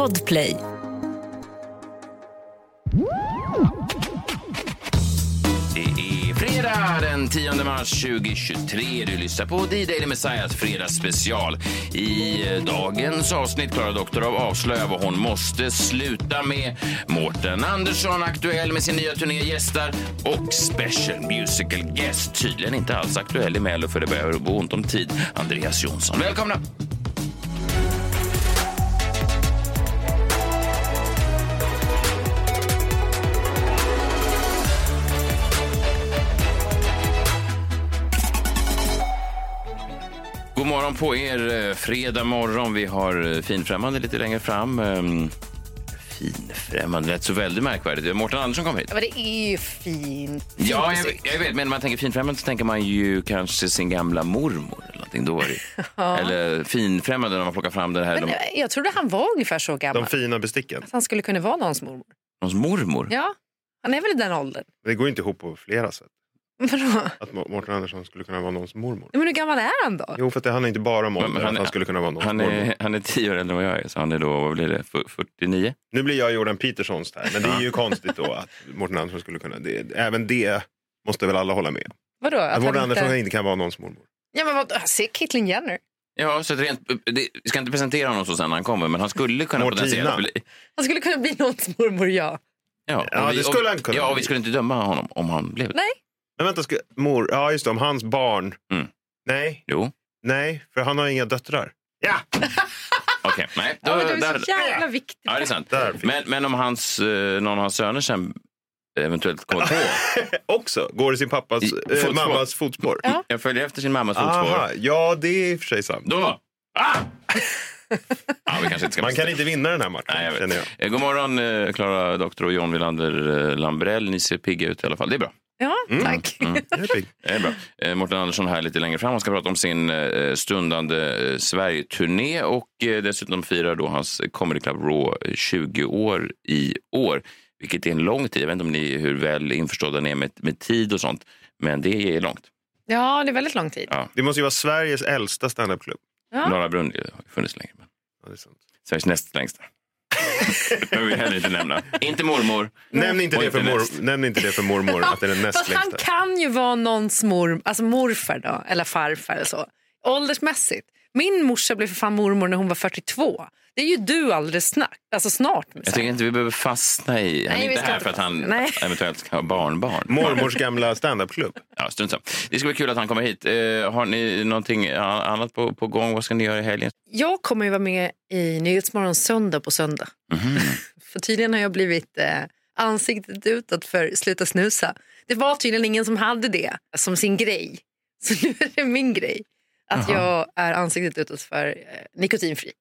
Podplay. Det är fredag den 10 mars 2023. Du lyssnar på D-Daily Messiahs fredagsspecial. I dagens avsnitt klarar Doktor av avslöja vad hon måste sluta med. Mårten Andersson, aktuell med sin nya turné, gästar och special musical guest. Tydligen inte alls aktuell i Mello för det börjar gå ont om tid. Andreas Jonsson. Välkomna! Morgon på er. eh, Fredag morgon. Vi har eh, finfrämmande lite längre fram. Ehm, Finfrämmande lät så väldigt märkvärdigt. Mårten Andersson kom hit. Ja, men det är ju fint. Ja, jag, jag vet, men när man tänker finfrämmande så tänker man ju kanske sin gamla mormor eller någonting. Då var det. Eller finfrämmande när man plockar fram det här. Men de, jag trodde han var ungefär så gammal. De fina besticken. Att han skulle kunna vara någons mormor. någons mormor. Ja, han är väl i den åldern. Det går inte ihop på flera sätt. Vadå? Att Må- Mårten Andersson skulle kunna vara någons mormor. Men hur gammal är han då? Jo, för att det handlar inte bara om ålder. men att han skulle kunna vara någons Han mormor. är, han är tio år äldre än vad jag är, så han är då, vad blir det, F- 49? Nu blir jag Jordan Petersons där. Men det är ju konstigt då att Mårten Andersson skulle kunna... Det, även det måste väl alla hålla med om. Vadå? Att Att Mårten han Andersson inte... kan vara någons mormor. Ja, men vad... Se Caitlyn Jenner. Ja, så att rent, det, vi ska inte presentera honom så sen när han kommer, men han skulle kunna Mortina. potentiellt bli... Han skulle kunna bli någons mormor, ja. Ja, Ja, och vi, det skulle och, han kunna Ja, och vi bli. skulle inte döma honom om han blev det. Nej. Men vänta, ska, mor, ja just det, om hans barn. Mm. Nej, Jo, nej, för han har inga döttrar. Ja, okej. Nej, då, Ja, men det är där, så jävla viktigt. ja, det är sant. där fick Men, men om hans, eh, någon av hans söner sen eventuellt kommer på, Också, går i sin pappas, I- eh, fotspår. mammas fotspår. Ja. jag följer efter sin mammas fotspår, Aha, ja, det är i och för sig sant. då... Ah! ja, vi kanske inte ska Man kan inte vinna den här matchen, Nej, jag känner vet. jag. Eh, God morgon, eh, Klara Doktor och John Wilander eh, Lambrell. Ni ser pigga ut i alla fall. Det är bra. Ja, tack. Jag är pigg. Det är bra. Eh, Mårten Andersson här lite längre fram. Han ska prata om sin eh, stundande eh, Sverige-turné och eh, dessutom firar då hans Comedy Club Raw eh, 20 år i år. Vilket är en lång tid. Jag vet inte om ni hur väl införstådda ni är med, med tid och sånt. Men det är långt. Ja, det är väldigt lång tid. Ja. Det måste ju vara Sveriges äldsta standupklubb. Ja. Norra Brunn har funnits länge. Men Ja, det är sant. Sveriges näst längsta. Det vill jag heller inte nämna. Inte mormor. Nämn inte, det för mor, nämn inte det för mormor, att det är den näst han kan ju vara någons mor, alltså morfar då, eller farfar eller så. Åldersmässigt. Min morsa blev för fan mormor när hon var 42. Det är ju du alldeles snart. Alltså snart. Jag tycker inte vi behöver fastna i... Han är inte här inte för att han. Nej. eventuellt ska ha barnbarn. Mormors gamla standupklubb. Ja, strunt samma. Det ska bli kul att han kommer hit. Eh, har ni någonting annat på, på gång? Vad ska ni göra i helgen? Jag kommer ju vara med i Nyhetsmorgon söndag på söndag. Mhm. För tydligen har jag blivit eh, ansiktet utåt för Sluta snusa. Det var tydligen ingen som hade det som sin grej. Så nu är det min grej. Att Jaha. jag är ansiktet utåt för eh, nikotinfri.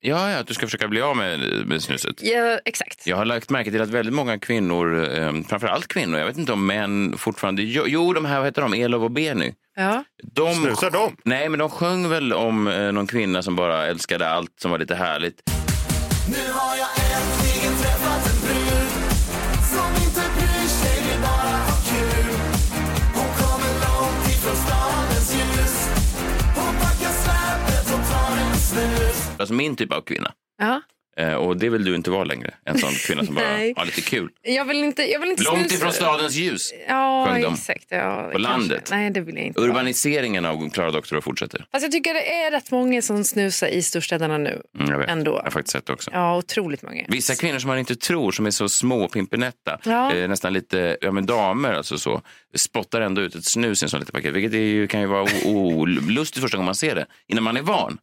Ja, ja, att du ska försöka bli av med, med snuset. Ja, exakt. Jag har lagt märke till att väldigt många kvinnor, eh, framförallt kvinnor, jag vet inte om män fortfarande... Jo, jo de här, vad heter de, Elof och Benny. Ja. De, Snusar de? Nej, men de sjöng väl om eh, någon kvinna som bara älskade allt som var lite härligt. Nu har jag äntligen Alltså min typ av kvinna. Ja. Eh, och det vill du inte vara längre. En sån kvinna som bara har lite kul. Jag vill inte, jag vill inte Långt snusa. ifrån stadens ljus. Ja, exakt. Ja, På kanske. landet. Nej, det vill jag inte. vara. Urbaniseringen av Klara Doktor fortsätter. Fast jag tycker det är rätt många som snusar i storstäderna nu. Mm, jag vet. Ändå. Jag har faktiskt sett det också. Ja, otroligt många. Vissa kvinnor som man inte tror, som är så små och pimpinetta, Ja. eh, nästan lite ja, men damer, alltså så, spottar ändå ut ett snus i en sån liten paket. Vilket är ju, kan ju vara olustigt första gången man ser det, innan man är van.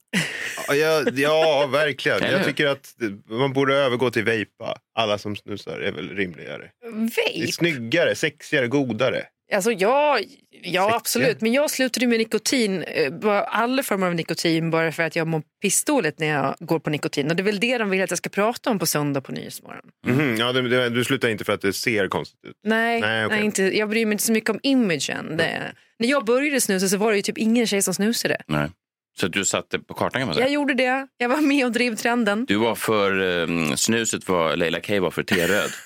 Ja, ja, verkligen. Jag tycker att man borde övergå till vejpa. Alla som snusar är väl rimligare. Det är Vape? snyggare, sexigare, godare. Alltså ja, ja absolut. Men jag slutade med nikotin, eh, alla former av nikotin bara för att jag mår pissdåligt när jag går på nikotin. Och det är väl det de vill att jag ska prata om på söndag på Nyhetsmorgon. Mhm, ja, det, du slutar inte för att det ser konstigt ut. Nej, Nej, nej, okej. inte, jag bryr mig inte så mycket om imagen. Det, när jag började snusa så var det ju typ ingen tjej som snusade. Nej. Så att du satte på kartan kan man säga. Jag gjorde det, jag var med och drev trenden. Du var för eh, snuset vad Leila K var för T-röd.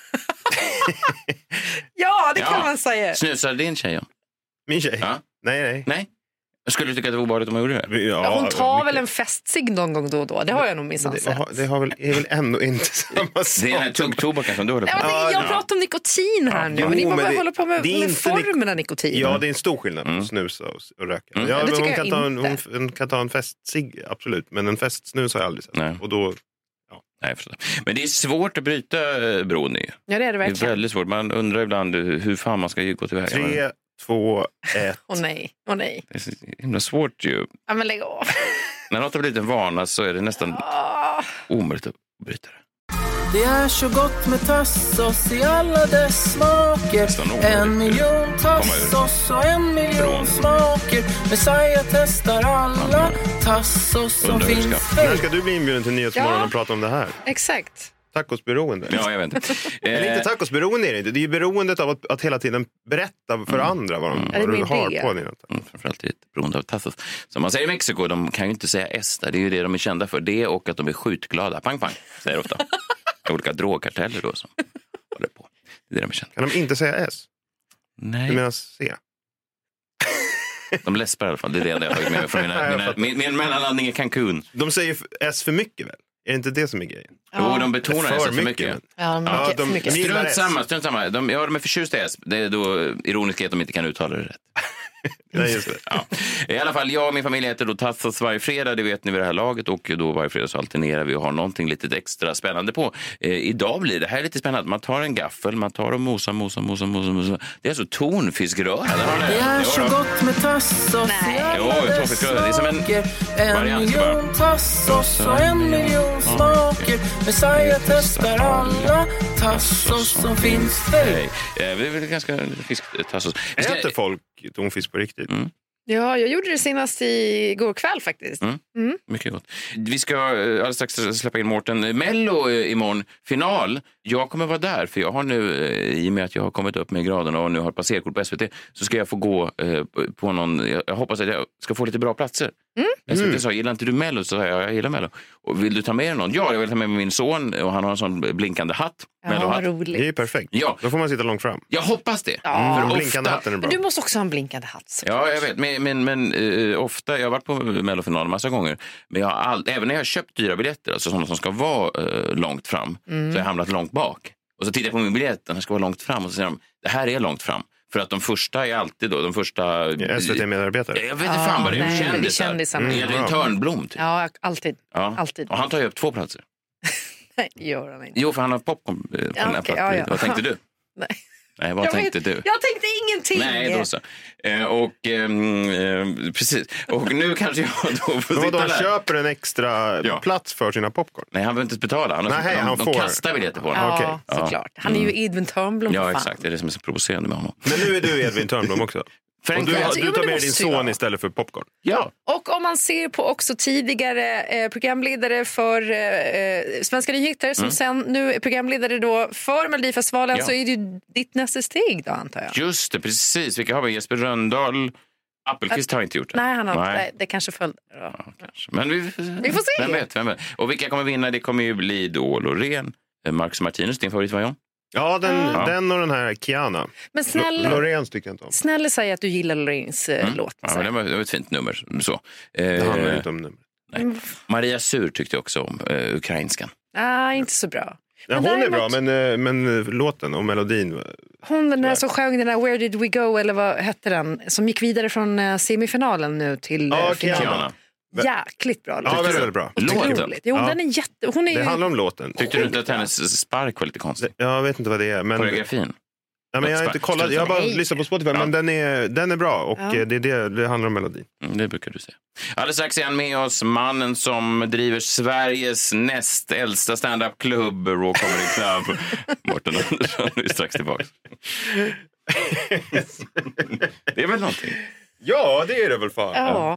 Ja, det kan Ja. man säga. Snusar din tjej? Ja. Min tjej? Ja. Nej, nej. Nej? Skulle du tycka att det var obehagligt om man gjorde det? Ja, Hon tar mycket. väl en festsig någon gång då och då. Det har jag nog minsann Det, sett. har- det har väl, är väl ändå inte samma sak. Det är den här tuggtobaken som du håller på Ja, med. men jag pratar om nikotin här nu. Jo, men ni bara det- håller på med, det är med formen av nikotin. Ja, det är en stor skillnad Mm. på snusa och, och röka. Ja, Ja, hon, kan ta en, hon, hon kan ta en festcigg, absolut. Men en festsnus har jag aldrig sett. Nej. Och då, Nej. Men det är svårt att bryta eh, ju. Ja, det är det Det är verkligen. väldigt svårt. Man undrar ibland hur hur fan man ska gå tillväga. tre, två, ett. Åh nej, åh nej. Det är så himla svårt ju. Ja, men lägg av. När något har blivit en vana så är det nästan Ah. omöjligt att bryta det. Det är så gott med tassos i alla dess smaker. En miljon tassos och en miljon smaker Messiah testar alla tassos som finns När ska du bli inbjuden till Nyhetsmorgon Ja. och prata om det här? Exakt. Tacosberoende? Ja, jag vet inte. Eller Eh, inte tacosberoende är det inte. Det är ju beroendet av att, att hela tiden berätta för andra vad, de, det är vad du har det. på dina tacos. Mm, framförallt i ett beroende av tassos. Som man säger i Mexiko, de kan ju inte säga S där. Det är ju det de är kända för. Det och att de är skjutglada. Pang, pang, säger de ofta. Olika drogkarteller då som håller på. Det är det de är kända Kan de inte säga S? Du Nej, menar C? de läspar i alla fall. Det är det jag har tagit med mig från mina, mina, min, min mellanlandning i Cancun. De säger S för mycket väl? Är det inte det som är grejen? Jo, de betonar För S för mycket. mycket. Ja, mycket, Ja, de- för mycket. de- Strunt samma, strunt samma. De, ja, de är förtjusta i S. Det är då ironiskt att de inte kan uttala det rätt. Nej, just det. Ja. I alla fall, jag och min familj äter då Tassos varje fredag, det vet ni vid det här laget. Och då varje fredag så alternerar vi och har någonting lite extra spännande på. Eh, idag blir det här lite spännande. Man tar en gaffel, man tar och mosar, mosar, mosar, mosar. mosar. Det är alltså tonfiskröra. Det är så gott med tassos Nej. Jo, toffifröre. Det är som en En variant bara. miljon tassos och en miljon smaker Messiah testar alla tassos som finns Hej. Eh, Det är väl ganska fisk, eh, tassos. Ska- Äter folk tonfisk på riktigt? Mm. Ja, jag gjorde det senast igår kväll faktiskt. Mm. Mycket gott. Vi ska eh, alldeles strax släppa in Mårten. Mello eh, imorgon, final. Jag kommer vara där, för jag har nu, i och med att jag har kommit upp med graderna och nu har passerkort på SVT, så ska jag få gå på någon, jag hoppas att jag ska få lite bra platser. SVT sa, gillar inte du Mello? Så sa jag, jag gillar Mello. Och vill du ta med dig någon? Ja, jag vill ta med mig min son och han har en sån blinkande hatt. Ja, vad Det är roligt. perfekt. Ja. Då får man sitta långt fram. Jag hoppas det. Ja. För Den blinkande ofta- hatten är bra. Men du måste också ha en blinkande hatt. Ja, jag vet. Men, men, men eh, ofta, jag har varit på Mellofinalen massa gånger, men jag har all, även när jag har köpt dyra biljetter, alltså sådana som ska vara eh, långt fram, så har jag hamnat långt bak. Och så tittar jag på min biljett, den ska vara långt fram, och så säger de, det här är långt fram. För att de första är alltid då, de första... SVT-medarbetare. Jag vet inte fan vad det är, nej, det är kändisar. kändisar. Mm, Edvin bra. Törnblom, typ. Ja, alltid. Ja. alltid. Och han tar ju upp två platser. Nej, det gör han inte. Jo, för han har popcorn eh, på den här okej, plattan. ja, ja. Vad tänkte du? Nej. Nej, vad Jag tänkte vet- du? Jag tänkte ingenting. Nej, då så. Eh, och, ehm, eh, precis. Och nu kanske jag då får sitta han där. köper en extra Ja. plats för sina popcorn? Nej, han behöver inte betala. Han, Nej, de, han de får. kastar biljetter på honom. Ja, okej. Ja. såklart. Han är ju Edvin Törnblom. Ja, exakt. Det är det som är så provocerande med honom. Men nu är du Edvin Törnblom också. För en du, Alltså, du tar med din son vara. istället för popcorn. Ja. Och om man ser på också tidigare eh, programledare för eh, Svenska nyheter som sen nu är programledare då för Melodifestivalen Ja. så är det ju ditt nästa steg då antar jag. Just det, precis. Vilka har vi? Jesper Röndahl. Appelqvist har inte gjort det. Nej, han har Nej. nej. det kanske följde. Ja. Kanske. Men vi, Vi får se. Vem vet, vem vet. Och vilka kommer vinna? Det kommer ju bli då Loreen, eh, Marcus Martinus, din favoritvarjon. Ja, den, Ja. den och den här Kiana. Men snälla, Loreens tycker jag inte om. snälla säg att du gillar Loreens eh, låt. Mm. Ja, så. men det, var, det var ett fint nummer. Så. Det handlar Eh, inte om nummer. Mm. Maria Sur tyckte också om, eh, ukrainskan. Nej, inte så bra. Ja, Men hon är bra, däremot- men, eh, men låten och melodin. Hon den där som sjöng den där Where did we go eller vad hette den som gick vidare från semifinalen nu till Ja, finalen. Kiana. Jäkligt bra låt. Ja, väldigt, väldigt bra. Låten? Jo, Ja. den är jätte... Hon är Det ju... handlar om låten. Tyckte du inte att hennes spark var lite konstig? Jag vet inte vad det är. Men, Koreografin? ja, men jag har inte kollat. Jag har bara lyssnat på Spotify. Ja. Men den är, den är bra och Ja. eh, det, är det, det handlar om melodin. Mm, det brukar du säga. Alldeles strax är han med oss, mannen som driver Sveriges näst äldsta standup-klubb, Raw Comedy Club. Mårten Andersson är strax tillbaka. det är väl någonting? Ja, det är det väl fan. Ja.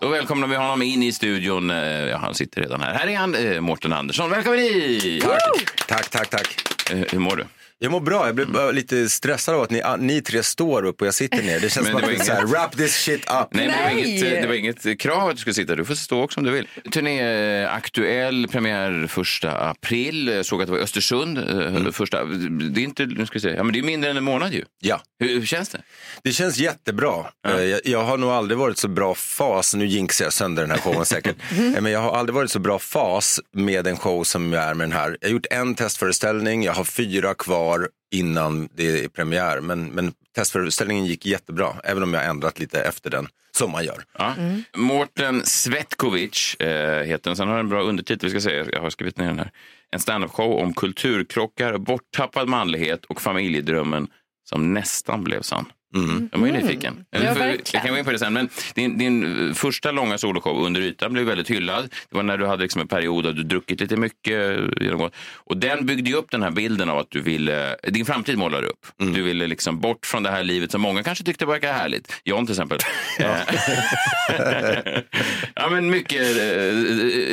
Då välkomnar vi honom in i studion. Eh, Ja, han sitter redan här. Här är han, eh, Mårten Andersson. Välkommen hit! Tack, tack, tack. Eh, Hur mår du? Jag mår bra. Jag blev bara lite stressad av att ni, ni tre står upp och jag sitter ner. Det känns som det att så här, wrap this shit up. Nej, men det, var inget, det var inget krav att du skulle sitta. Du får stå också om du vill. Turné eh, aktuell, premiär första april. Jag såg att det var Östersund. eh, Första, det är inte, nu ska se, ja, men det är mindre än en månad ju. Ja. Hur, hur känns det? Det känns jättebra. Eh, Jag, jag har nog aldrig varit så bra fas, nu jinxar jag sönder den här showen säkert, Eh, men jag har aldrig varit så bra fas med en show som jag är med den här. Jag har gjort en testföreställning, jag har fyra kvar innan det är premiär, men, men testföreställningen gick jättebra, även om jag har ändrat lite efter den, som man gör. Ja. Mårten Svetkovic eh, heter den. Sen har den en bra undertitel. Vi ska se. Jag har skrivit ner den här. En standup-show om kulturkrockar, borttappad manlighet och familjedrömmen som nästan blev sann. Jag var ju nyfiken. Ja, För- jag kan gå in på det sen. Men din, din första långa soloshow, Under ytan, blev väldigt hyllad. Det var när du hade liksom en period där du druckit lite mycket. Och den byggde ju upp den här bilden av att du ville, din framtid målar du upp. Du ville liksom bort från det här livet som många kanske tyckte verkar härligt. John till exempel. ja, men mycket uh,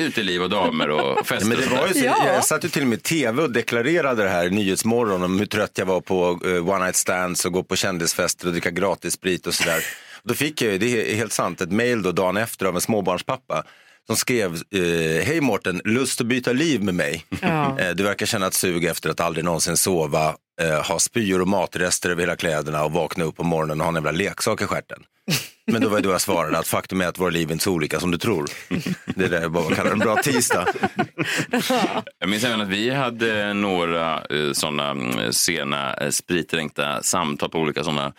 uteliv och damer och fester. Men det var ju så, Jag satt ju till och med i tv och deklarerade det här i Nyhetsmorgon om hur trött jag var på eh, one night stands och gå på kändisfester och dricka gratis sprit och sådär. Då fick jag det är helt sant, ett mail då dagen efter av en småbarnspappa som skrev, eh, hej Mårten, lust att byta liv med mig. Ja. Eh, du verkar känna ett sug efter att aldrig någonsin sova, eh, ha spyor och matrester över hela kläderna och vakna upp på morgonen och ha en jävla leksak i stjärten. Men då var det då jag svarade att faktum är att våra liv är inte så olika som du tror. Det är det jag bara kallar en bra tisdag. Jag minns även att vi hade några sådana mm, sena spritdränkta samtal på olika sådana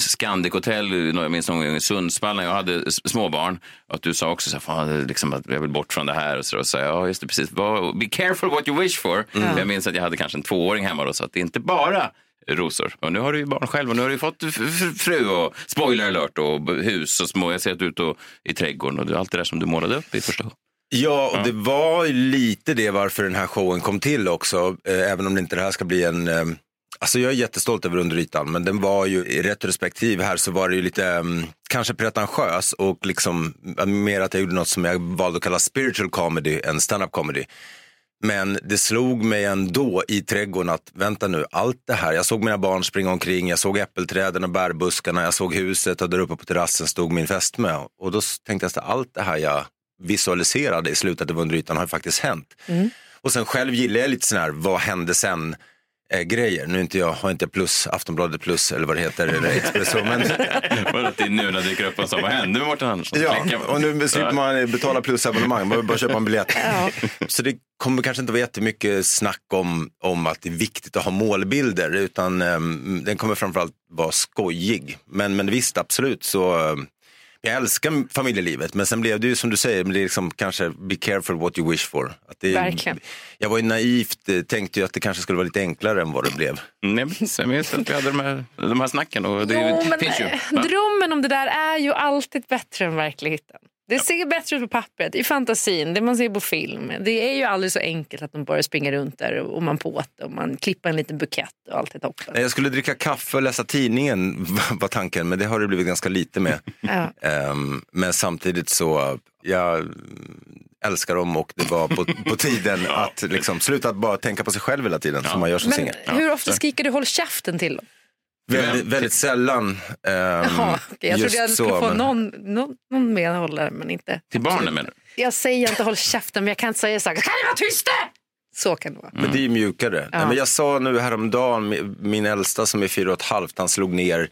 Scandic Hotel, jag minns någon gång i Sundsvall när jag hade småbarn. Att du sa också så här, fan, liksom, att jag vill bort från det här. Och så, och så ja, just det, precis. Be careful what you wish for. Jag minns att jag hade kanske en tvååring hemma och sa att det är inte bara rosor. Och nu har du ju barn själv och nu har du fått fru och spoiler alert och hus och små. Jag ser att du är ute och, i trädgården och allt det där som du målade upp i första Ja, och det var lite det varför den här showen kom till också. Eh, även om det inte det här ska bli en... Alltså jag är jättestolt över Under ytan, men den var ju i retrospektiv här så var det ju lite mm, kanske pretentiös och liksom mer att jag gjorde något som jag valde att kalla spiritual comedy än stand-up comedy. Men det slog mig ändå i trädgården att vänta nu, allt det här, jag såg mina barn springa omkring, jag såg äppelträden och bärbuskarna, jag såg huset och där uppe på terrassen stod min fästmö. Och då tänkte jag att allt det här jag visualiserade i slutet av Under ytan har faktiskt hänt. Och sen själv gillar jag lite sån här, vad hände sen? Eh, grejer. Nu är inte jag, har inte jag plus, Aftonbladet plus eller vad det heter, eller Expresso. Men, Men att det är nu när det dyker upp och så, vad hände med Mårten Andersson? Ja, och nu slipper man betala plusabonnemang, man behöver bara köpa en biljett. Så det kommer kanske inte vara jättemycket snack om, om att det är viktigt att ha målbilder, utan um, den kommer framförallt vara skojig. Men, men visst, absolut, så um, jag älskar familjelivet, men sen blev det ju som du säger, det är liksom kanske be careful what you wish for. Att det, Verkligen. Jag var ju naivt, eh, tänkte ju att det kanske skulle vara lite enklare än vad det blev. Nej, men jag minns att vi hade de här, de här snacken och det Jo, men finns ju. eh, drömmen om det där är ju alltid bättre än verkligheten. Det ser bättre ut på pappret, i fantasin, det man ser på film. Det är ju aldrig så enkelt att de bara springer runt där och man på det och man klipper en liten bukett och allt är toppen. Jag skulle dricka kaffe och läsa tidningen var tanken, men det har det blivit ganska lite med. Ja. Ehm, men samtidigt så, jag älskar dem och det var på, på tiden att liksom sluta att bara tänka på sig själv hela tiden som man gör som Men singel. hur ofta skriker du håll käften till dem? Väldigt, väldigt sällan. Um, Jaha, okej. Jag trodde jag skulle så, få men- någon, någon, någon medhållare men inte. Till barnen menar du? Jag säger inte håll käften men jag kan inte säga saker. Kan ni vara tysta? Så kan det vara. Men det är ju mjukare. Nej, men jag sa nu häromdagen, min- min äldsta som är fyra och ett halvt, han slog ner,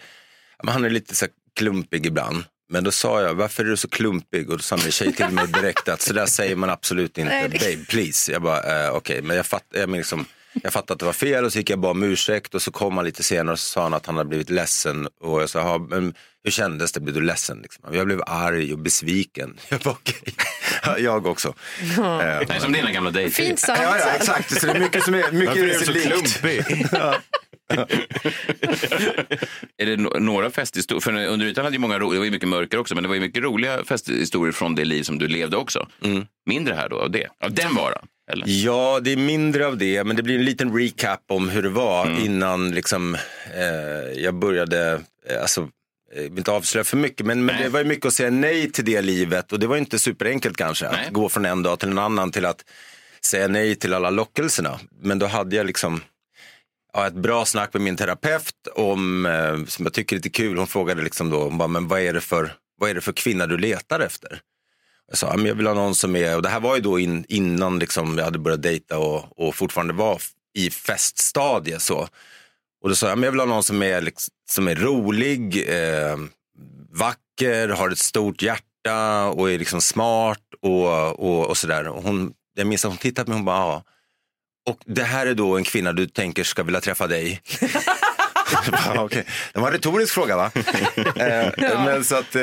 han är lite så här klumpig ibland. Men då sa jag, varför är du så klumpig? Och då sa min tjej till mig direkt att så där säger man absolut inte, Nej, det- babe please. Jag bara, eh, okej, men jag fattar, jag men liksom, jag fattade att det var fel och så gick jag bara om ursäkt och så kom han lite senare och så sa han att han hade blivit ledsen. Och jag sa, "Ja, men hur kändes det? Blev du ledsen? Liksom? Jag blev arg och besviken. Jag bara, okej. Ja, Jag också. Ja. Eh, Nej, som dina gamla dejter. Fint sagt. Ja, ja, exakt. Så det är mycket som är är mycket du så likt. klumpig? Är det no- några festhistorier? För under ytan hade ju många det var ju mycket mörker också, men det var ju mycket roliga festhistorier från det liv som du levde också. Mindre här då av det, av den varan. Eller? Ja, det är mindre av det, men det blir en liten recap om hur det var innan liksom, eh, jag började, eh, alltså, jag vill inte avslöja för mycket, men, men det var ju mycket att säga nej till det livet och det var inte superenkelt kanske, att gå från en dag till en annan till att säga nej till alla lockelserna. Men då hade jag liksom ja, ett bra snack med min terapeut om, eh, som jag tycker är lite kul, hon frågade liksom då, hon bara, men vad är det för, vad är det för kvinna du letar efter? Jag sa, men jag vill ha någon som är, och det här var ju då in, innan liksom jag hade börjat dejta och, och fortfarande var i feststadie så. Och då sa jag, "Men jag vill ha någon som är, liksom, som är rolig, eh, vacker, har ett stort hjärta och är liksom smart och, och, och sådär. Och hon, jag minns att hon tittade på mig och hon bara, ja. Och det här är då en kvinna du tänker ska vilja träffa dig. Okej. Det var en retorisk fråga va? eh, men så att, eh,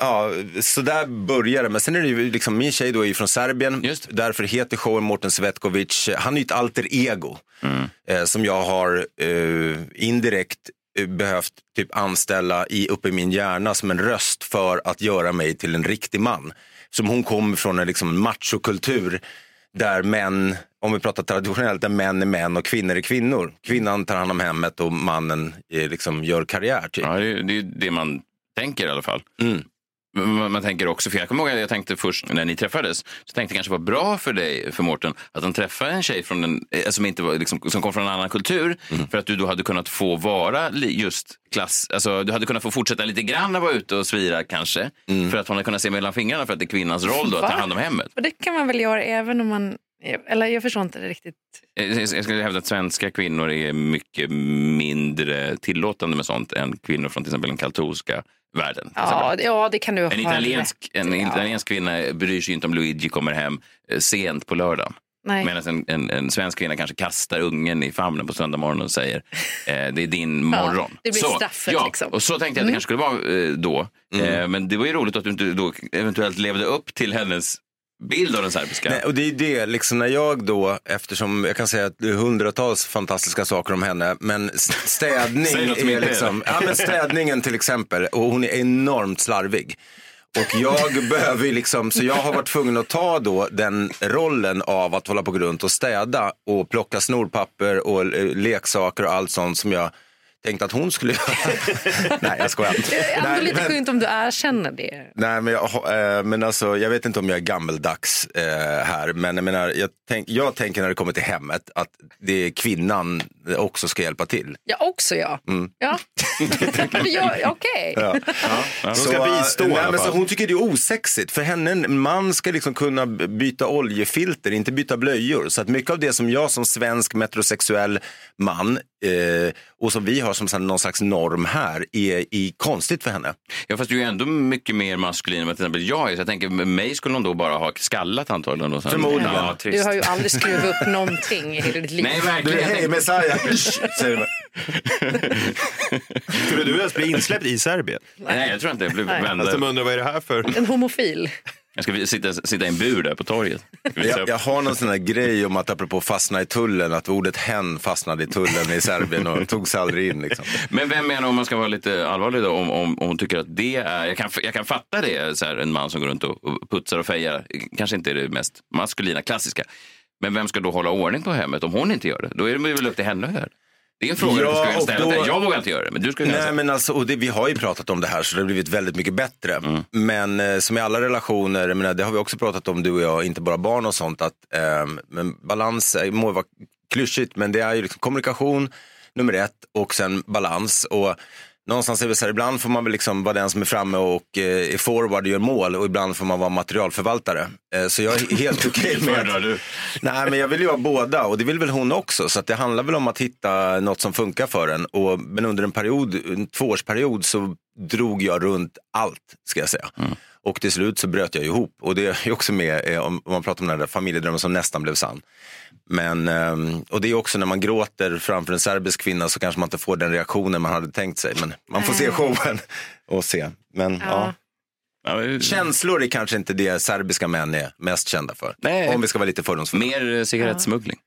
ja, så där börjar det. Men sen är det ju liksom, min tjej då är från Serbien. Därför heter showen Mårten Svetkovic. Han är ett alter ego. Eh, som jag har eh, indirekt eh, behövt typ anställa i, uppe i min hjärna som en röst för att göra mig till en riktig man. Som hon kommer från en liksom machokultur där män, om vi pratar traditionellt, där män är män och kvinnor är kvinnor. Kvinnan tar hand om hemmet och mannen eh, liksom gör karriär. Typ. Ja, det, är- det är det man tänker i alla fall. Mm. Man, man tänker också, för jag kommer ihåg att jag tänkte först när ni träffades, så tänkte jag kanske var bra för dig, för Mårten, att han träffade en tjej från en, eh, som, inte var, liksom, som kom från en annan kultur, Mm. för att du då hade kunnat få vara just klass, alltså du hade kunnat få fortsätta lite grann att vara ute och svira kanske, Mm. för att hon hade kunnat se mellan fingrarna för att det är kvinnans roll då, att ta hand om hemmet. Och det kan man väl göra även om man... Eller jag förstår inte det riktigt. Eh, Jag skulle hävda att svenska kvinnor är mycket mindre tillåtande med sånt än kvinnor från till exempel den katolska världen. Ja, ja, det kan du ha En italiensk, en ja. italiensk kvinna bryr sig inte om Luigi kommer hem eh, sent på lördagen. Nej. Medan en, en, en svensk kvinna kanske kastar ungen i famnen på söndag morgon och säger eh, det är din morgon. det blir så, straffet, ja, liksom. Och så tänkte jag att det Mm. kanske skulle vara eh, då. Eh, men det var ju roligt att du inte då eventuellt levde upp till hennes bild av den serbiska. Nej, och det är det, liksom när jag då, eftersom jag kan säga att det är hundratals fantastiska saker om henne, men städning är liksom, ja men städningen till exempel, och hon är enormt slarvig. Och jag behöver ju liksom, så jag har varit tvungen att ta då den rollen av att hålla på runt och städa och plocka snorpapper och eh, leksaker och allt sånt som jag tänkte att hon skulle göra. Nej, jag skojar. Det är ändå Nej, lite men- skönt om du erkänner det. Nej, men, jag, eh, men alltså, jag vet inte om jag är gammeldags eh, här, men jag, menar, jag, tänk, jag tänker när det kommer till hemmet att det är kvinnan också ska hjälpa till. Jag också ja. Mm. ja. ja Okej. Ja. Så, ska bistå nej, men så. Hon tycker det är osexigt. För henne, en man ska liksom kunna byta oljefilter, inte byta blöjor. Så att mycket av det som jag som svensk metrosexuell man eh, och som vi har som så någon slags norm här är i konstigt för henne. Ja, fast du är ju ändå mycket mer maskulin än vad till exempel jag är. Så jag tänker, med mig skulle hon då bara ha skallat antagligen. Och sen, Förmodligen. Ja, Du har ju aldrig skruvat upp någonting i hela ditt liv. Nej, Du verkligen. är Jag hej Messiah! Säger du. Skulle du ens bli insläppt i Serbien? Nej, jag tror inte jag blev de undrar vad är det här för... En homofil. Jag ska sitta, sitta i en bur där på torget. Jag, jag har någon sån här grej om att apropå fastna i tullen, att ordet hen fastnade i tullen i Serbien och tog sig aldrig in. Liksom. Men vem menar, om man ska vara lite allvarlig då, om, om, om hon tycker att det är, jag kan, jag kan fatta det, så här, en man som går runt och, och putsar och fejar, kanske inte är det mest maskulina, klassiska. Men vem ska då hålla ordning på hemmet om hon inte gör det? Då är det väl upp till henne att göra det. Det är en fråga Ja, du och ställa då- till. Jag vågar inte göra det, men du kunna Nej, men alltså, och det, vi har ju pratat om det här så det har blivit väldigt mycket bättre. Mm. Men eh, som i alla relationer, menar, det har vi också pratat om du och jag, inte bara barn och sånt, att eh, men balans eh, må vara klyschigt, men det är ju liksom kommunikation nummer ett och sen balans. Och någonstans är det så här, ibland får man väl liksom vara den som är framme och eh, är forward och gör mål och ibland får man vara materialförvaltare. Eh, så jag är helt okej med Föredrar du? Nej, men jag vill ju ha båda och det vill väl hon också. Så att det handlar väl om att hitta något som funkar för en. Och, men under en period, en tvåårsperiod så drog jag runt allt, ska jag säga. Och till slut så bröt jag ihop. Och det är också med eh, om, man pratar om den där familjedrömmen som nästan blev sann. Men, ehm, och det är också när man gråter framför en serbisk kvinna så kanske man inte får den reaktionen man hade tänkt sig. Men man får se showen och se. Men ja. Ja. Känslor är kanske inte det serbiska män är mest kända för. Nej. Om vi ska vara lite fördomsfulla. Mer eh, cigarettsmuggling.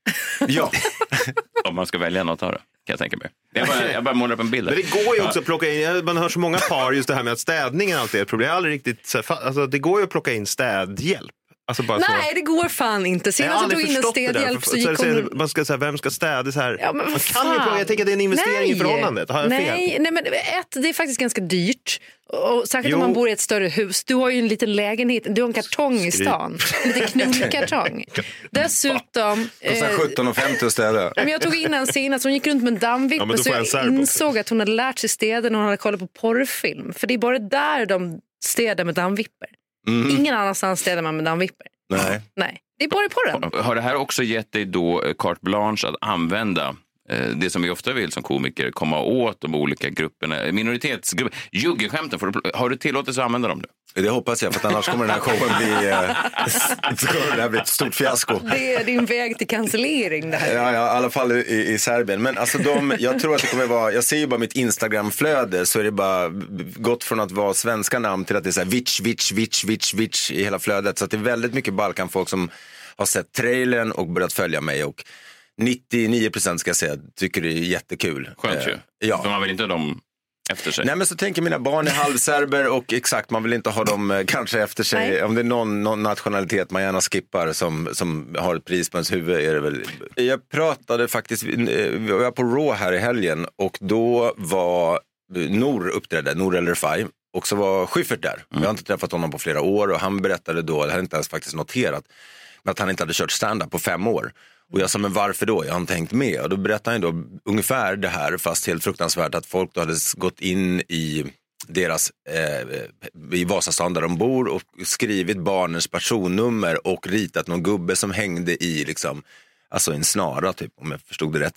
Ja. Om man ska välja något av det, kan jag tänka mig. Jag bara, jag bara målar upp en bild. Men det går ju också att plocka in, man hör så många par just det här med att städningen alltid är ett problem. Jag aldrig riktigt, alltså, det går ju att plocka in städhjälp. Alltså bara så. Nej, det går fan inte. Jag Senast jag tog in en städhjälp så gick så- så- hon... Man ska säga, vem ska städa så här? Ja, men man kan ju plocka, jag tänker att det är en investering i Nej. förhållandet. Har jag nej, fel? nej, men ett, det är faktiskt ganska dyrt. Och särskilt om Jo. man bor i ett större hus. Du har ju en liten lägenhet, du har en kartong i Skryt. stan. En liten knullkartong. Dessutom... Kostar eh, 17,50 att städa. men jag tog in en senast, hon gick runt med en dammvippe Ja, så får jag insåg att hon hade lärt sig städa när hon hade kollat på porrfilm. För det är bara där de städar med dammvipper. Ingen annanstans städar man med dammvipper. Nej. Nej, det är bara i porren. Har det här också gett dig då eh, carte blanche att använda eh, det som vi ofta vill som komiker, komma åt de olika grupperna, minoritetsgrupper. Juggeskämten, har du tillåtelse att använda dem? Nu? Det hoppas jag, för att annars kommer den här showen bli, eh, det här bli ett stort fiasko. Det är din väg till cancellering det här. Ja, ja, i alla fall i, i Serbien. Men alltså de, jag tror att det kommer vara, jag ser ju bara mitt Instagramflöde så är det bara gått från att vara svenska namn till att det är så här vic, vic, vic, vic, vic i hela flödet. Så att det är väldigt mycket Balkanfolk som har sett trailern och börjat följa mig. Och 99 procent ska jag säga tycker det är jättekul. Skönt ju. Eh, Ja. För man vill inte dem efter sig. Nej men så tänker mina barn är halvserber och exakt man vill inte ha dem eh, kanske efter sig. Nej. Om det är någon, någon nationalitet man gärna skippar som, som har ett pris på ens huvud är det väl. Jag pratade faktiskt, eh, vi var på Raw här i helgen och då var eh, Nor uppträdde, Nor El Refai. Och så var Schyffert där. Jag har inte träffat honom på flera år och han berättade då, det hade inte ens faktiskt noterat, men att han inte hade kört stand-up på fem år. Och jag sa, men varför då? Jag har inte hängt med. Och då berättade han då ungefär det här, fast helt fruktansvärt, att folk då hade gått in i deras, eh, i Vasastan där de bor och skrivit barnens personnummer och ritat någon gubbe som hängde i, liksom, alltså en snara typ, om jag förstod det rätt.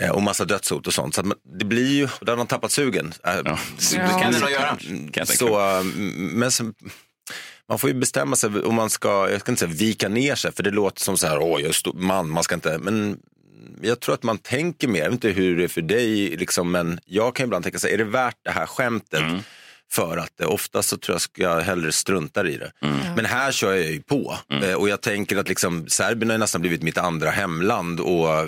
Eh, och massa dödshot och sånt. Så att man, det blir ju, där har man tappat sugen. Eh, Ja. så- Det kan det nog göra, kan Så, eh, men så, man får ju bestämma sig om man ska, jag ska inte säga vika ner sig, för det låter som så här, åh jag är stor man, man ska inte, men jag tror att man tänker mer, jag vet inte hur det är för dig, liksom, men jag kan ibland tänka så här, är det värt det här skämtet? För att eh, oftast så tror jag jag hellre strunta i det. Men här kör jag ju på. Eh, och jag tänker att liksom, Serbien har ju nästan blivit mitt andra hemland. Och eh,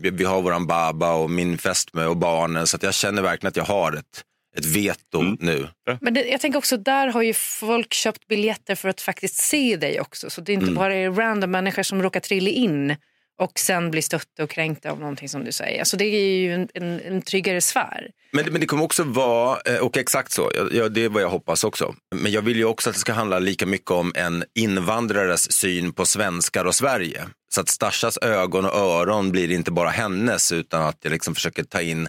vi, vi har våran baba och min fästmö och barnen. Så att jag känner verkligen att jag har ett, ett veto nu. Men det, jag tänker också, där har ju folk köpt biljetter för att faktiskt se dig också. Så det är inte bara är random människor som råkar trilla in och sen blir stötta och kränkta av någonting som du säger. Alltså det är ju en, en, en tryggare sfär. Men, det- men det kommer också vara, eh, och exakt så, ja, det är vad jag hoppas också. Men jag vill ju också att det ska handla lika mycket om en invandrares syn på svenskar och Sverige. Så att Stashas ögon och öron blir inte bara hennes utan att jag liksom försöker ta in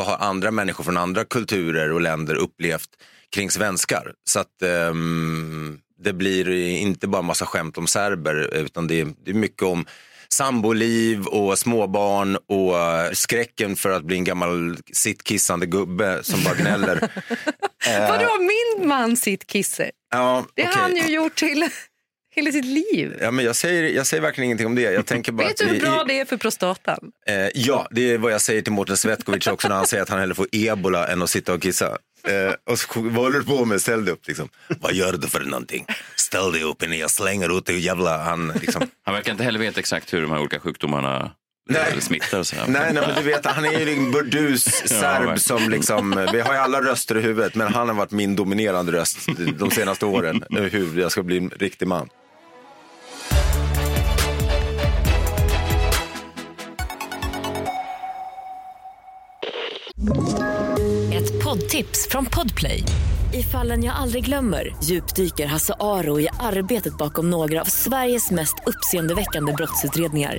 vad har andra människor från andra kulturer och länder upplevt kring svenskar. Så att ehm, det blir inte bara massa skämt om serber utan det är, det är mycket om samboliv och småbarn och eh, skräcken för att bli en gammal sittkissande gubbe som bara gnäller. Vadå, min man sitt kisse? ja, Det har okej. han ju gjort till hela sitt liv. Ja, men jag, säger, jag säger verkligen ingenting om det. Jag tänker bara Vet du hur i- bra i- det är för prostatan? Eh, ja, det är vad jag säger till Mårten Svetkovic också när han säger att han hellre får ebola än att sitta och kissa. Eh, och så, vad håller du på med? Ställ dig upp liksom. Vad gör du för någonting? Ställ dig upp innan jag slänger ut dig jävla... Han, liksom. Han verkar inte heller veta exakt hur de här olika sjukdomarna Nej. smittar. Och nej, nej, men du vet, han är ju en burdus serb verkligen. som liksom, vi har ju alla röster i huvudet, men han har varit min dominerande röst de senaste åren. Hur jag ska bli en riktig man. Ett poddtips från Podplay. I fallen jag aldrig glömmer djupdyker Hasse Aro i arbetet bakom några av Sveriges mest uppseendeväckande brottsutredningar.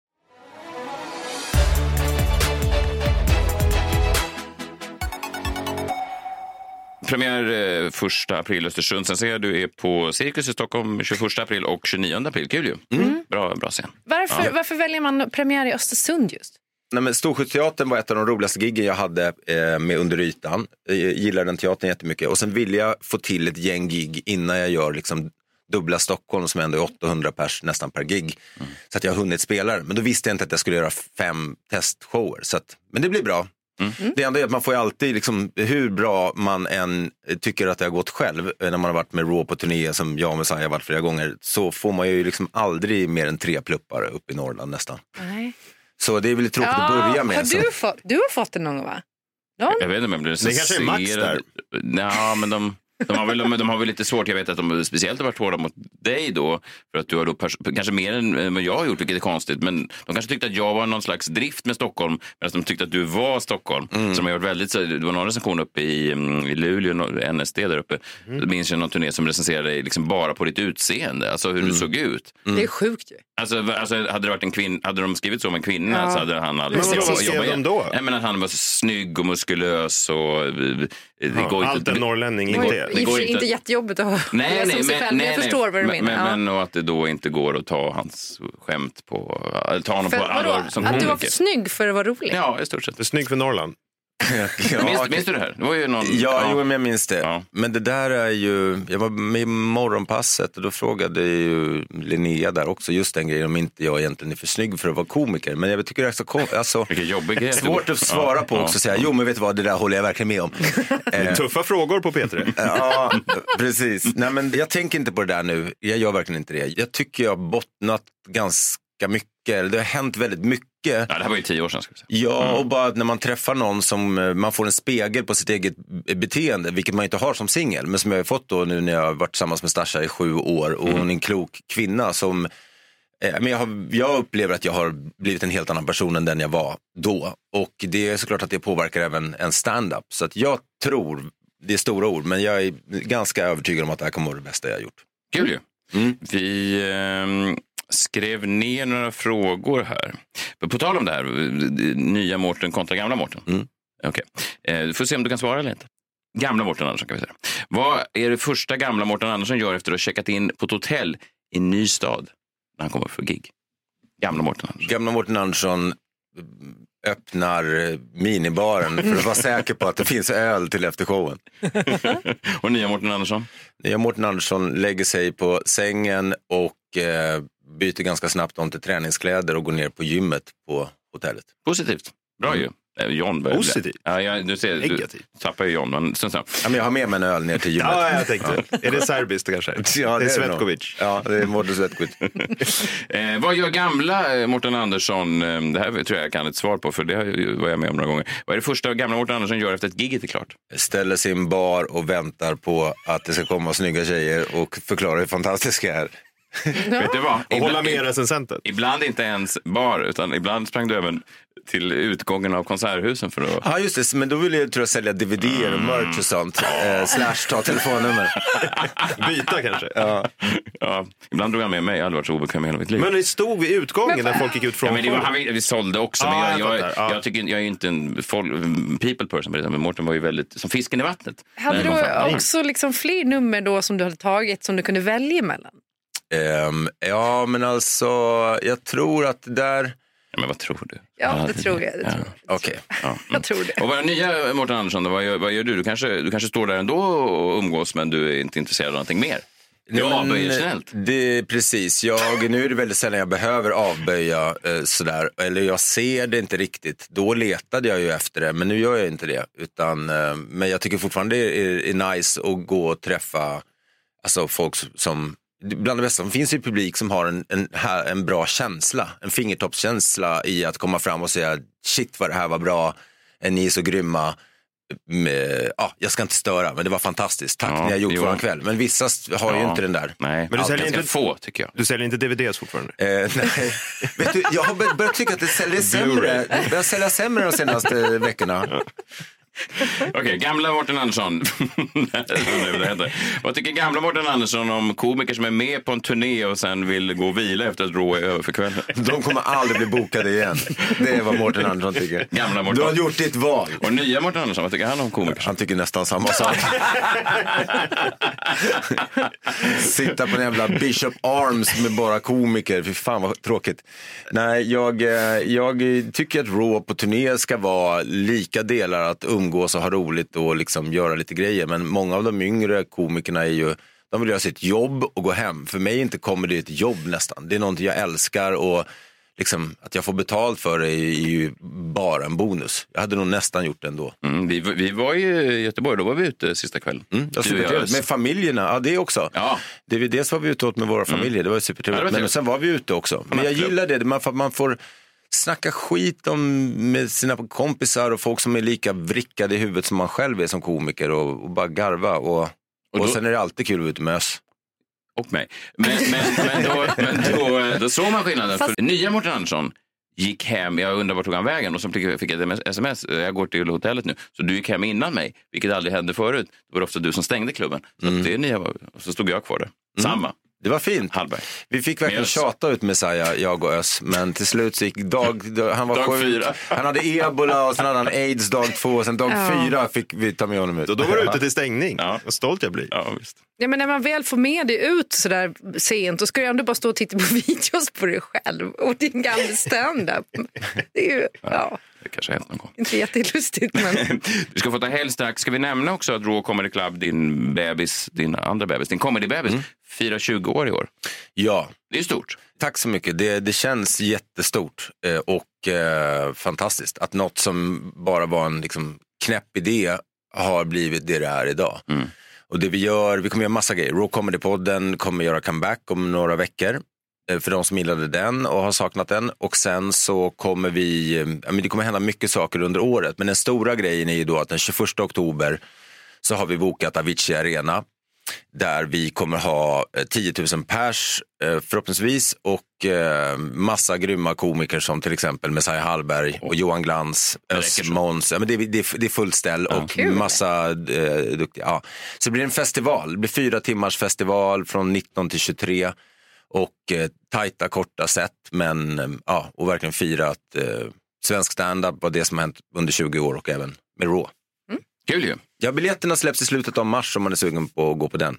Premiär eh, första april i Östersund. Sen ser jag du är på Cirkus i Stockholm 21 april och 29 april. Kul ju. Bra, bra scen. Varför, Ja. varför väljer man premiär i Östersund just? Nej, men Storsjöteatern var ett av de roligaste giggen jag hade eh, med Under ytan. Jag gillar den teatern jättemycket. Och sen vill jag få till ett gäng gig innan jag gör liksom dubbla Stockholm som ändå är 800 pers nästan per gig. Så att jag har hunnit spela det. Men då visste jag inte att jag skulle göra fem testshower. Så att, men det blir bra. Det enda är att man får ju alltid, liksom, hur bra man än tycker att det har gått själv, eh, när man har varit med Raw på turné som jag och Messiah har varit flera gånger, så får man ju liksom aldrig mer än tre pluppar upp i Norrland nästan. Nej. Så det är väl tråkigt att börja med. har så- du, fått, du har fått det någon gång va? Någon? Jag vet inte om jag blir Det kanske är Max recenserad. Ja, men de, de, har väl, de, de har väl lite svårt. Jag vet att de speciellt har varit hårda mot dig då. För att du har då kanske mer än eh, vad jag har gjort, vilket är konstigt. Men de kanske tyckte att jag var någon slags drift med Stockholm. Medan de tyckte att du var Stockholm. Mm. Så de har varit väldigt, så, det var någon recension uppe i, mm, i Luleå, NSD där uppe. Mm. Jag minns jag någon turné som recenserade dig liksom bara på ditt utseende. Alltså hur Mm. du såg ut. Det är sjukt ju. Alltså, alltså, hade, det varit en kvinn, hade de skrivit så om en kvinna Ja. så hade han aldrig Men vad skrev de då? Nej, men att han var så snygg och muskulös och... Det Ja, går allt inte, en norrlänning det inte det för går inte- inte jättejobbigt att Nej, läsa nej, sig men, själv. nej, jag nej. förstår vad du men, menar. Men, ja. och att det då inte går att ta hans skämt på, eller ta honom För, på allvar som Att du var för snygg för att vara rolig? Ja, i stort sett. Snygg för Norrland. Ja, minns, minns du det här? Det var ju någon... Ja, jo, men jag minns det. Men det där är ju, jag var med i Morgonpasset och då frågade ju Linnea där också just den grejen om inte jag egentligen är för snygg för att vara komiker. Men jag tycker det är så kon- alltså, Vilken jobbig grej. svårt att svara Ja, på ja, också och säga, jo men vet du vad, det där håller jag verkligen med om. Eh, Tuffa frågor på P3. Ja, precis. Nej, men jag tänker inte på det där nu. Jag gör verkligen inte det. Jag tycker jag har bottnat ganska mycket. Det har hänt väldigt mycket. Ja, det här var ju tio år sedan. Ska vi säga. Ja, och bara när man träffar någon som eh, man får en spegel på sitt eget beteende, vilket man inte har som singel, men som jag har fått då nu när jag har varit tillsammans med Stasha i sju år och hon är en klok kvinna som eh, men jag, har, jag upplever att jag har blivit en helt annan person än den jag var då. Och det är såklart att det påverkar även en stand-up. Så att jag tror, det är stora ord, men jag är ganska övertygad om att det här kommer vara det bästa jag har gjort. Kul ju. Vi ehm, skrev ner några frågor här. På tal om det här, nya Mårten kontra gamla Mårten. Mm. Okej. Eh, Du får se om du kan svara eller inte. Gamla Mårten Andersson kan vi säga. Vad är det första gamla Mårten Andersson gör efter att ha checkat in på ett hotell i en ny stad när han kommer för gig? Gamla Mårten Andersson. Gamla Mårten Andersson öppnar eh, minibaren för att vara säker på att det finns öl till efter showen. och nya Mårten Andersson? Nya Mårten Andersson lägger sig på sängen och eh, byter ganska snabbt om till träningskläder och går ner på gymmet på hotellet. Positivt. Bra ju. Eh, John börjar- Positivt? Ja, ja, du ser, du Negativt. tappar ju John, men strunt samma. Ja, men jag har med mig en öl ner till gymmet. Ja, jag tänkte. Är det serbiskt kanske? Ja, det är det är det. Svetkovic. Ja, det är Mårten Svetkovic. Eh, vad gör gamla eh, Mårten Andersson? Eh, det här tror jag jag kan ett svar på, för det var jag med om några gånger. Vad är det första gamla Mårten Andersson gör efter att giget är klart? Ställer sin bar och väntar på att det ska komma snygga tjejer och förklara hur fantastisk jag är. Vet du vad? Och hålla Ibland- med recensenten. Ibland inte ens bar, utan ibland sprang du även till utgången av konserthusen för att... Ja, just det. Men då vill jag tror jag sälja dvd och merch och sånt. Eh, slash ta telefonnummer. Byta kanske. Ja. Ja, ibland drog han med mig, jag har aldrig varit så obekväm i hela mitt liv. Men ni stod vid utgången när folk gick ut från Ja, men det var, han, vi sålde också, Ja, men jag, jag jag. Ja. jag, tycker, jag är ju inte en folk, people person, men Mårten var ju väldigt som fisken i vattnet. Hade du också liksom fler nummer då som du hade tagit som du kunde välja mellan? Ehm, ja, men alltså, jag tror att det där... Ja, men vad tror du? Ja, det tror jag. Det tror jag. Okej. Ja. jag tror det. Och vad är nya Mårten Andersson, vad gör, vad gör du? Du kanske, du kanske står där ändå och umgås, men du är inte intresserad av någonting mer? Du avböjer snällt. Det, precis. Jag, nu är det väldigt sällan jag behöver avböja eh, sådär. Eller jag ser det inte riktigt. Då letade jag ju efter det, men nu gör jag inte det. Utan, eh, men jag tycker fortfarande det är, är nice att gå och träffa alltså, folk som Bland det bästa, det finns ju publik som har en, en, en bra känsla, en fingertoppskänsla i att komma fram och säga shit vad det här var bra, är ni så grymma. Med, ja, jag ska inte störa, men det var fantastiskt. Tack, Ja, ni har gjort jo. våran kväll. Men vissa har ju Ja. inte den där. Nej, Men du säljer inte- få tycker jag. Du säljer inte DVDs fortfarande? Eh, nej. Vet du, jag har bör- börjat tycka att det säljer sämre. Det börjar sälja sämre de senaste veckorna. Okej, gamla Mårten Andersson. Vad tycker gamla Mårten Andersson om komiker som är med på en turné och sen vill gå och vila efter att Raw är över för kvällen? De kommer aldrig bli bokade igen. Det är vad Mårten Andersson tycker. Gamla Mårten. Du har gjort ditt val. Och nya Mårten Andersson, vad tycker han om komiker? Han tycker nästan samma sak. Sitta på en jävla Bishop Arms med bara komiker. Fy fan vad tråkigt. Nej, jag, eh, jag tycker att Raw på turné ska vara lika delar att umgås och ha roligt och liksom göra lite grejer. Men många av de yngre komikerna är ju de vill göra sitt jobb och gå hem. För mig inte kommer det ett jobb nästan. Det är någonting jag älskar och liksom, att jag får betalt för det är ju bara en bonus. Jag hade nog nästan gjort det ändå. Mm, vi, vi var i Göteborg, då var vi ute sista kvällen. Mm, det var supertrevligt. Med familjerna, ja det också. Ja. Det, dels var vi ute åt med våra familjer, det var supertrevligt. Ja, Men sen var vi ute också. Men jag gillar det, man man får snacka skit om med sina kompisar och folk som är lika vrickade i huvudet som man själv är som komiker och, och bara garva. Och, och, då- sen är det alltid kul att vara ute med Ös. Och mig. Men, men, men, då, men då, då såg man skillnaden. För nya Mårten Andersson gick hem, jag undrar vart tog han vägen och så fick fick jag ett sms, jag går till hotellet nu. Så du gick hem innan mig, vilket aldrig hände förut. Det var ofta du som stängde klubben. Så, att det är nya, och så stod jag kvar där. Samma. Det var fint. Hallberg. Vi fick verkligen tjata ut Messiah, jag och Ös. Men till slut så gick dag, han var Dag sjuk. fyra. Han hade ebola och sen hade han aids dag två. Och sen dag Ja. fyra fick vi ta med honom ut. Och då var du ute till stängning. Vad stolt jag blir. Ja, visst. Ja, men när man väl får med det ut så där sent då ska du ändå bara stå och titta på videos på dig själv och din gamla stand-up. Det är ju ja, Det kanske har hänt någon gång. inte jättelustigt men Du ska få ta helg strax. Ska vi nämna också att Raw Comedy Club, din bebis, din andra bebis, din comedy-bebis, firar 20 år i år. Ja, Det är stort. Tack så mycket. Det, det känns jättestort eh, och eh, fantastiskt att något som bara var en liksom, knäpp idé har blivit det det är idag. Och det vi gör, vi kommer göra massa grejer. Raw Comedy-podden kommer göra comeback om några veckor. eh, För de som gillade den och har saknat den. Och sen så kommer vi, ja, men det kommer hända mycket saker under året. Men den stora grejen är ju då att den 21 oktober så har vi bokat Avicii Arena där vi kommer ha eh, 10 000 pers eh, förhoppningsvis och eh, massa grymma komiker som till exempel Messiah Hallberg och Johan Glans, Ös Måns. Ja, men det, är- det, är- det är fullt ställ och Kul. massa eh, duktiga. Ja. Så det blir en festival, det blir fyra timmars festival från 19 till 23 och eh, tajta korta set men eh, ja, och verkligen fira att eh, svensk standup var det som har hänt under 20 år och även med Raw. Kul ju. Ja, biljetterna släpps i slutet av mars om man är sugen på att gå på den.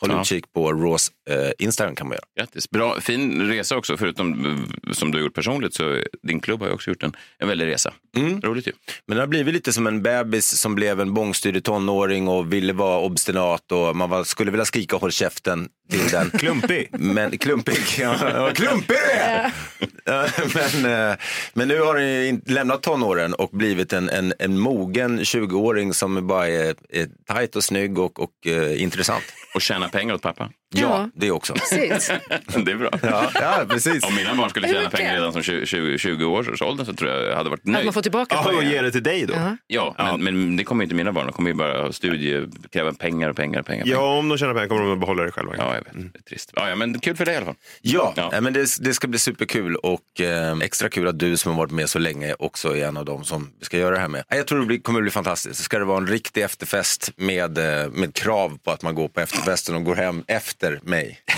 Håll Ja. utkik på Raws eh, Instagram kan man göra. Grattis. Bra, fin resa också, förutom eh, som du har gjort personligt. Så din klubb har ju också gjort en, en väldig resa. Roligt ju. Men det har blivit lite som en bebis som blev en bångstyrig tonåring och ville vara obstinat och man var, skulle vilja skrika håll käften till den. Klumpig. Men, klumpig, ja, klumpig men, eh, men nu har den lämnat tonåren och blivit en, en, en mogen 20-åring som bara är, är tajt och snygg och, och eh, intressant. Och tjäna pengar åt pappa. Ja, Ja. det också. precis. det är bra. Ja, ja precis. Om mina barn skulle tjäna pengar redan som 20, 20, 20 års ålder så tror jag jag hade varit Att nöjd. man får tillbaka Ja, och pengar. ge det till dig då. Ja. Ja, men, men det kommer inte mina barn. De kommer ju bara studie, kräva pengar och pengar och pengar. Ja, om de tjänar pengar kommer de att behålla det själva. Ja, jag vet. Det är trist. Ja, ja, men kul för dig i alla fall. Ja, Ja. men det, det ska bli superkul och eh, extra kul att du som har varit med så länge också är en av dem som vi ska göra det här med. Jag tror det blir, kommer bli fantastiskt. Ska det vara en riktig efterfest med, eh, med krav på att man går på efterfesten och går hem efter mig.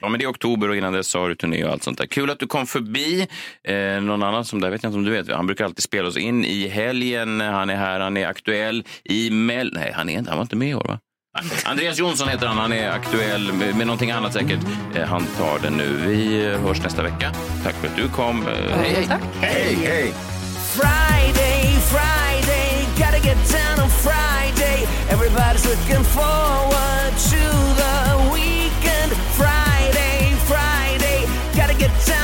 Ja, men det är oktober och innan dess har du turné och allt sånt där. Kul att du kom förbi. Eh, någon annan som där vet jag inte om du vet. Han brukar alltid spela oss in i helgen. Han är här, han är aktuell i Mell... Nej, han, är inte, han var inte med i år va? Andreas Jonsson heter han. Han är aktuell med, med någonting annat säkert. Eh, han tar det nu. Vi eh, hörs nästa vecka. Tack för att du kom. Eh, hej, hej. Tack. Hej, hej! Friday, Friday, gotta get down on Friday. Everybody's looking forward to the weekend. Friday, Friday, gotta get down